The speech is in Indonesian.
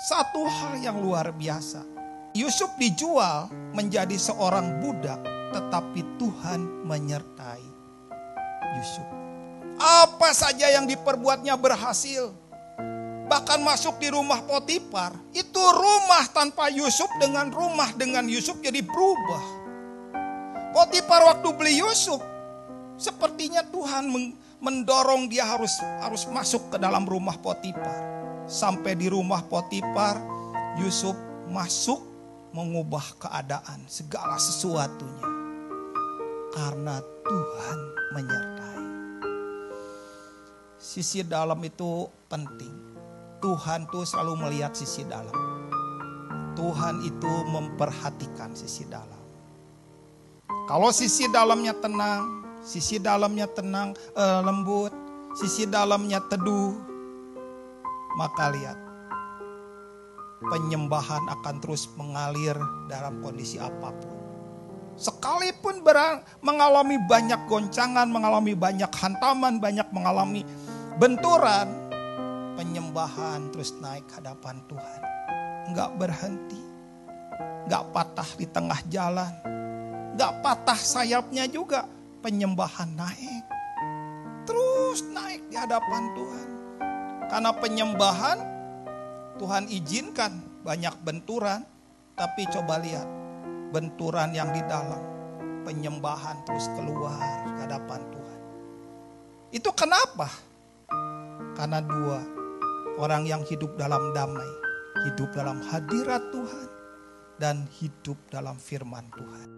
Satu hal yang luar biasa. Yusuf dijual menjadi seorang budak, tetapi Tuhan menyertai Yusuf. Apa saja yang diperbuatnya berhasil. Bahkan masuk di rumah Potifar, itu rumah tanpa Yusuf dengan rumah dengan Yusuf jadi berubah. Potifar waktu beli Yusuf, sepertinya Tuhan mendorong dia harus harus masuk ke dalam rumah Potifar. Sampai di rumah Potifar, Yusuf masuk mengubah keadaan segala sesuatunya. Karena Tuhan menyertai. Sisi dalam itu penting. Tuhan tuh selalu melihat sisi dalam. Tuhan itu memperhatikan sisi dalam. Kalau sisi dalamnya tenang, sisi dalamnya tenang, eh, lembut, sisi dalamnya teduh, maka lihat penyembahan akan terus mengalir dalam kondisi apa pun. Sekalipun berang, mengalami banyak goncangan, mengalami banyak hantaman, banyak mengalami benturan, penyembahan terus naik hadapan Tuhan. Enggak berhenti, enggak patah di tengah jalan, enggak patah sayapnya juga, penyembahan naik. Terus naik di hadapan Tuhan. Karena penyembahan Tuhan izinkan banyak benturan, tapi coba lihat benturan yang di dalam, penyembahan terus keluar ke hadapan Tuhan. Itu kenapa? Karena dua, orang yang hidup dalam damai, hidup dalam hadirat Tuhan, dan hidup dalam firman Tuhan.